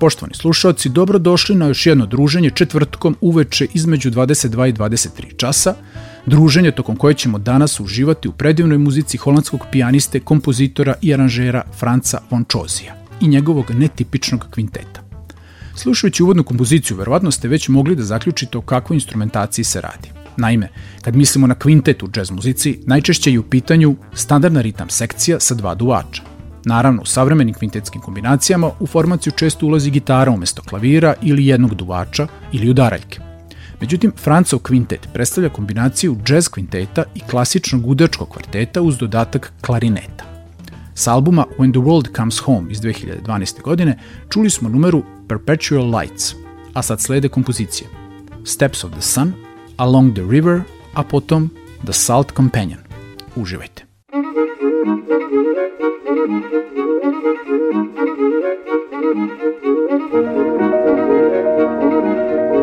Poštovani slušalci, dobrodošli na još jedno druženje četvrtkom uveče između 22 i 23 časa, druženje tokom koje ćemo danas uživati u predivnoj muzici holandskog pijaniste, kompozitora i aranžera Franca von Čozija i njegovog netipičnog kvinteta. Slušajući uvodnu kompoziciju, verovatno ste već mogli da zaključite o kakvoj instrumentaciji se radi. Naime, kad mislimo na kvintet u džez muzici, najčešće je u pitanju standardna ritam sekcija sa dva duvača. Naravno, u savremenim kvintetskim kombinacijama u formaciju često ulazi gitara umesto klavira ili jednog duvača ili udaraljke. Međutim, Francov kvintet predstavlja kombinaciju jazz kvinteta i klasičnog udačkog kvarteta uz dodatak klarineta. S albuma When the World Comes Home iz 2012. godine čuli smo numeru Perpetual Lights, a sad slede kompozicije Steps of the Sun, Along the River, a potom The Salt Companion. Uživajte. Thank you.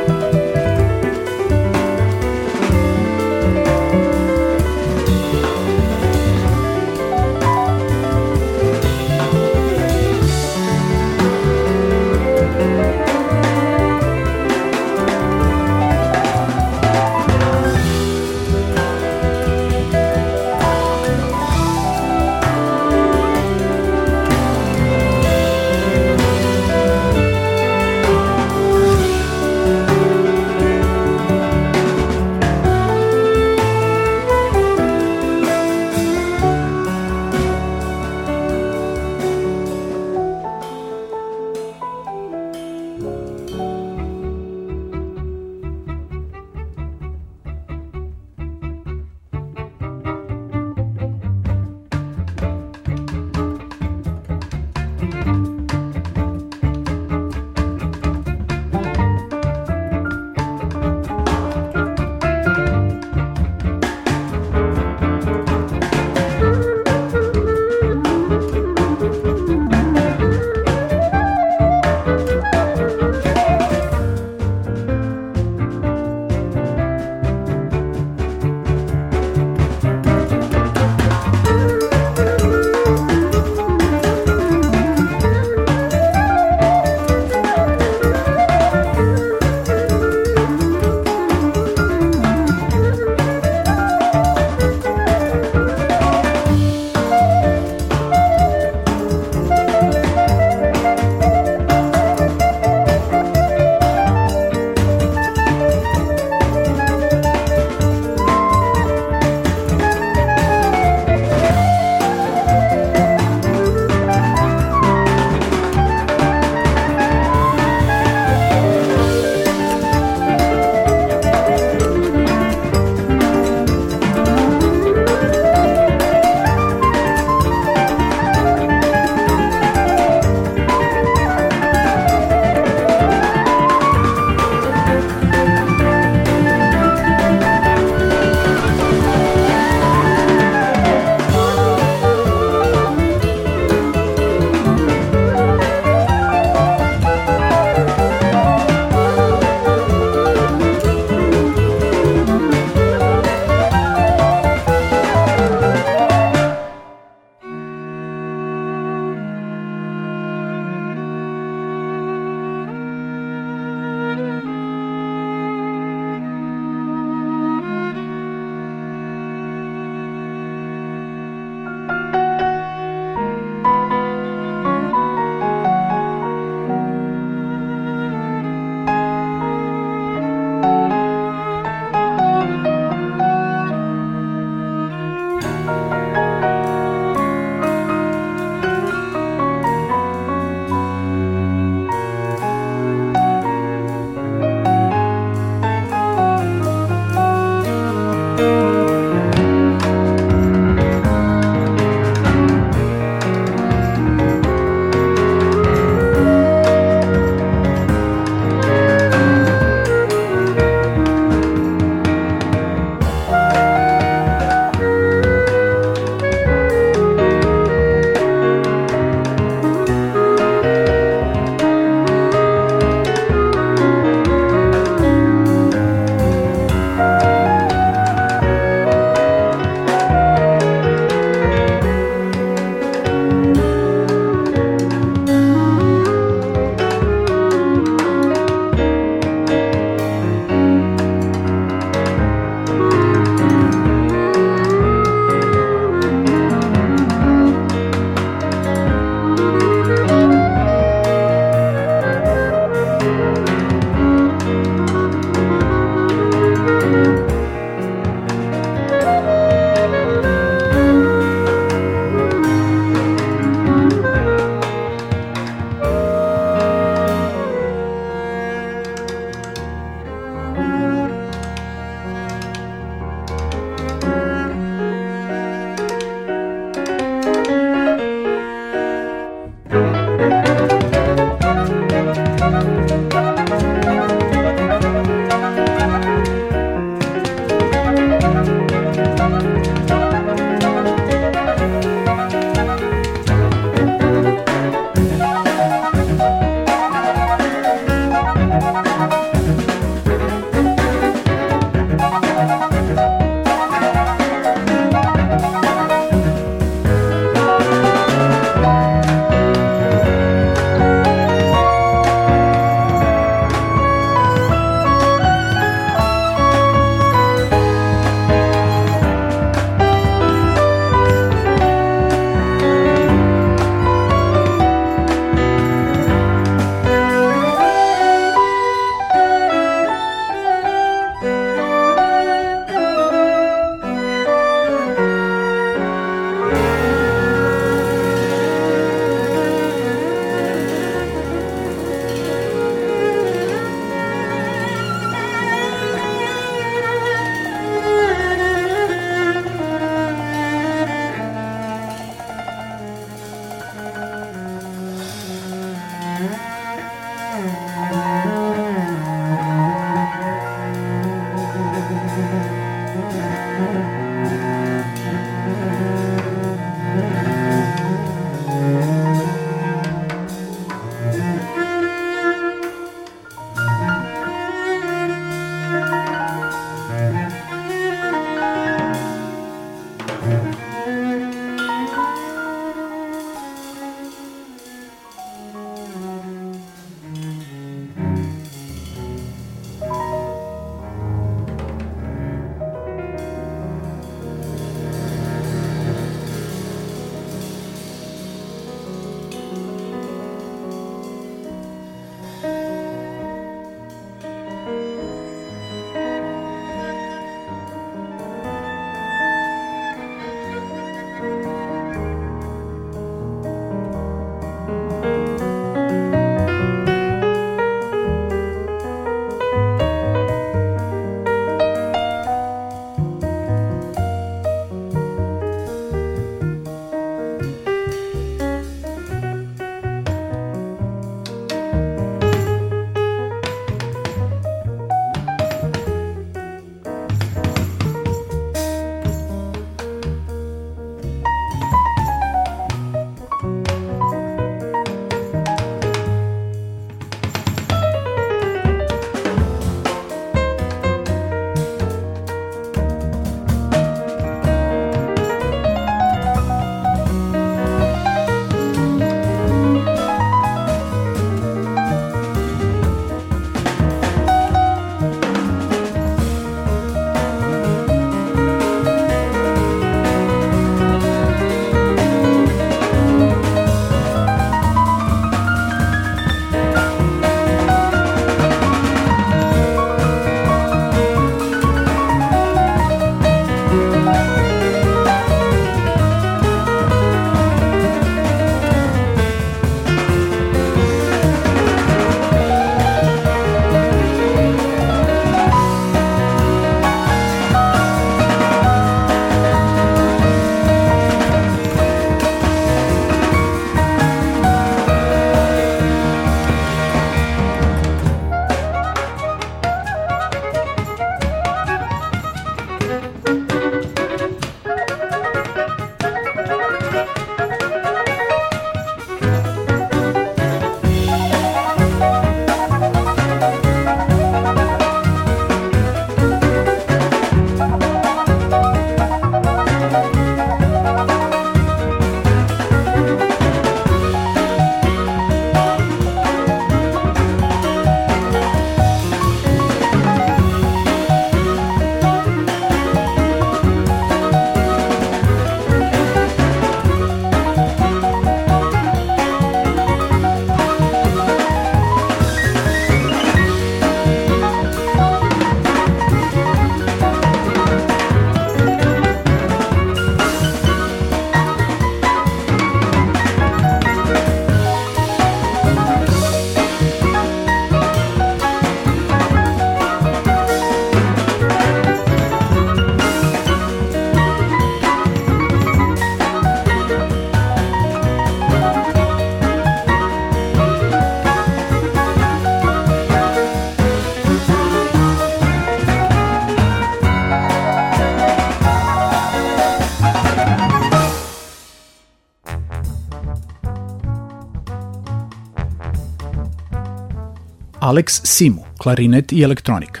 Alex Simu, klarinet i elektronika,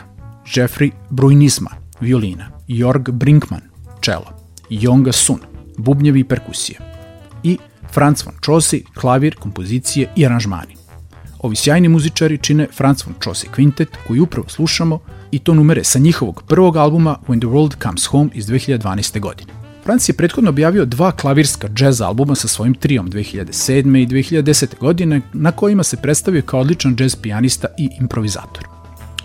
Jeffrey Brujnisma, violina, Jorg Brinkman, čelo, Jonga Sun, bubnjevi i perkusije i Franz von Čosi, klavir, kompozicije i aranžmani. Ovi sjajni muzičari čine Franz von Čosi kvintet koji upravo slušamo i to numere sa njihovog prvog albuma When the World Comes Home iz 2012. godine. Franz je prethodno objavio dva klavirska džez albuma sa svojim trijom 2007. i 2010. godine na kojima se predstavio kao odličan džez pijanista i improvizator.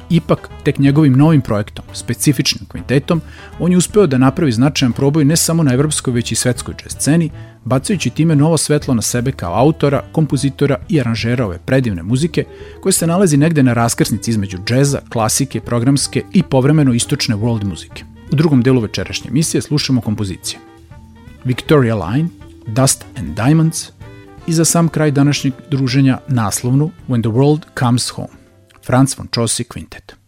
Ipak, tek njegovim novim projektom, specifičnim kvintetom, on je uspeo da napravi značajan proboj ne samo na evropskoj, već i svetskoj džez sceni, bacajući time novo svetlo na sebe kao autora, kompozitora i aranžera ove predivne muzike, koje se nalazi negde na raskrsnici između džeza, klasike, programske i povremeno istočne world muzike. U drugom delu večerašnje emisije slušamo kompozicije. Victoria Line, Dust and Diamonds i za sam kraj današnjeg druženja naslovnu When the World Comes Home. Franz von Čosi Quintet.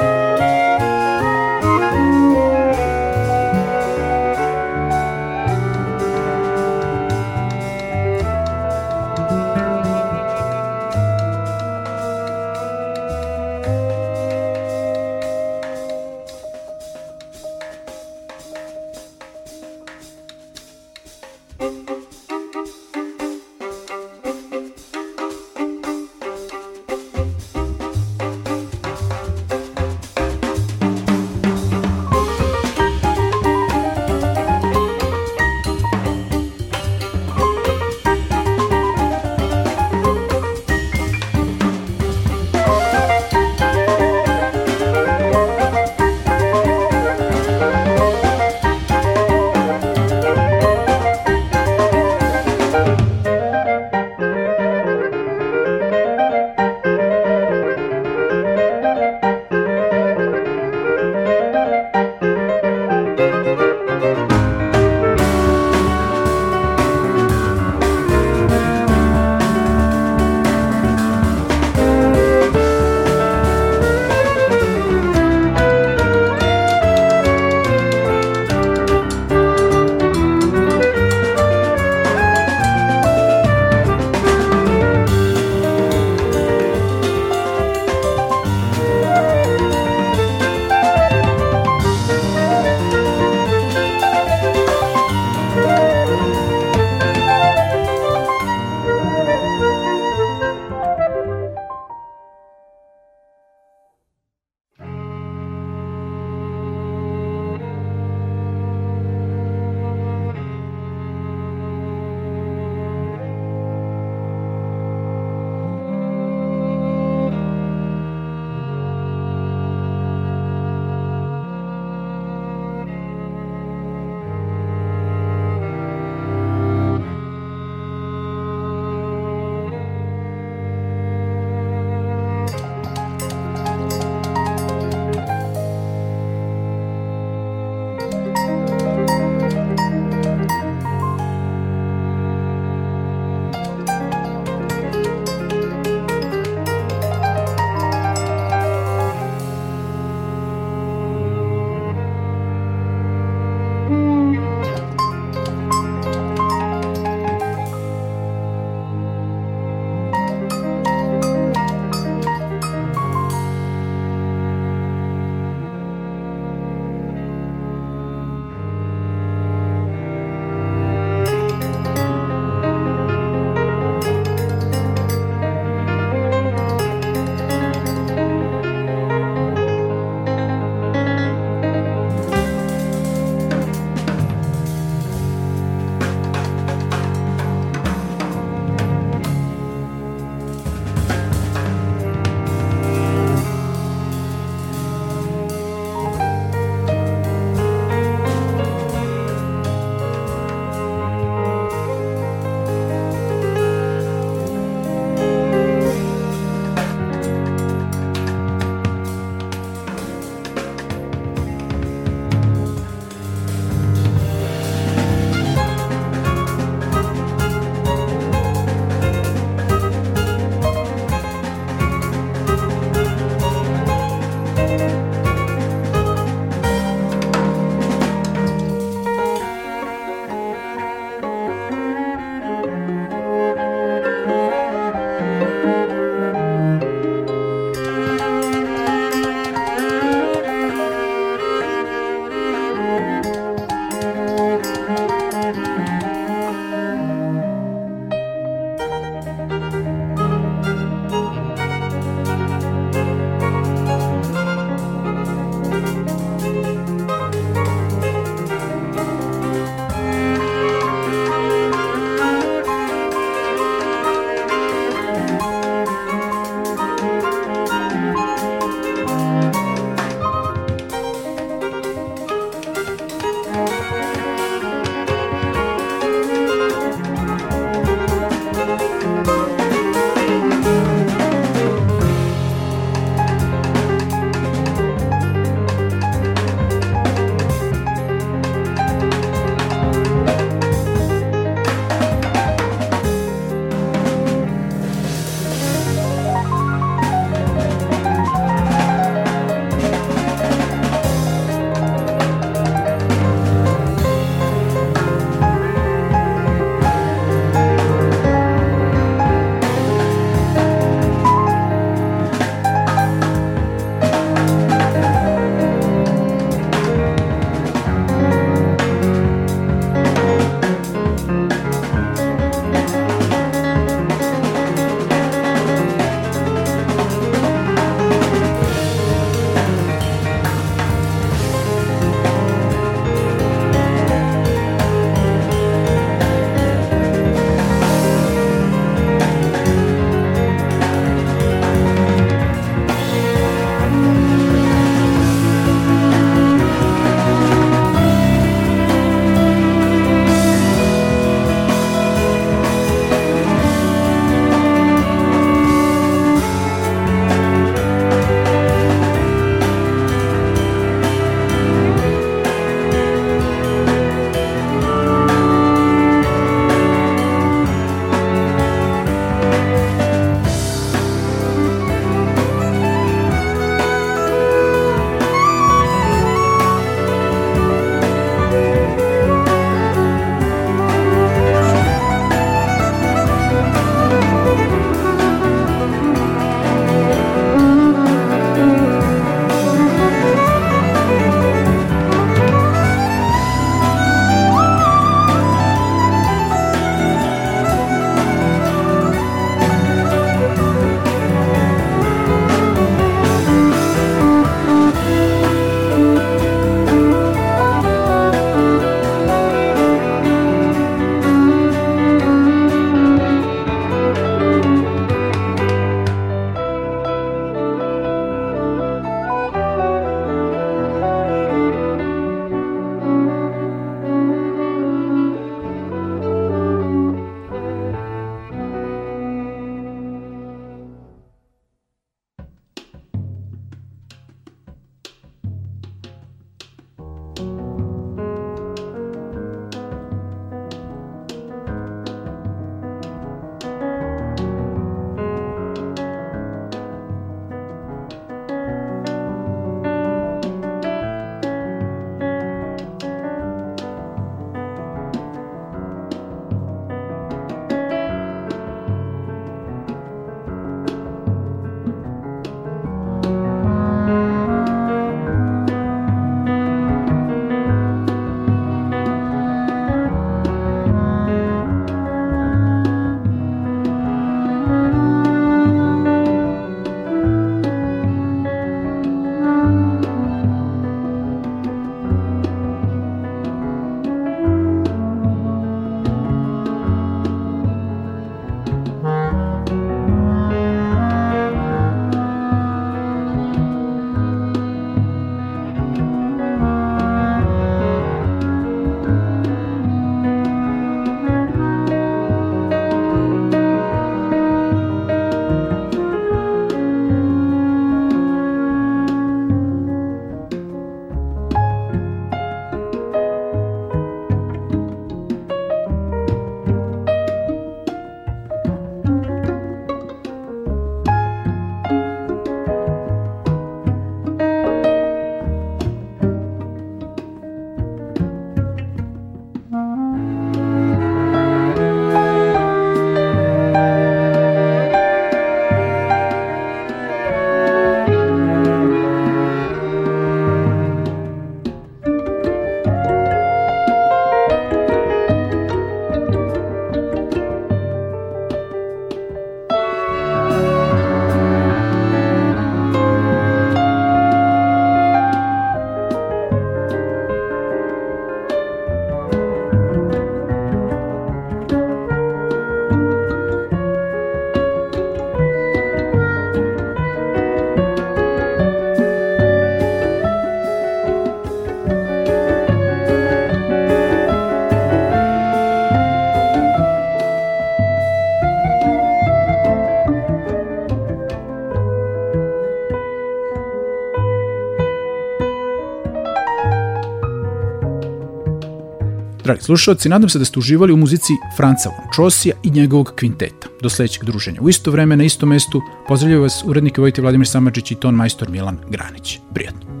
Slušalci, nadam se da ste uživali u muzici Franca von i njegovog kvinteta. Do sledećeg druženja. U isto vreme, na istom mestu, pozdravljaju vas urednike Vojte Vladimir Samadžić i ton majstor Milan Granić. Prijatno.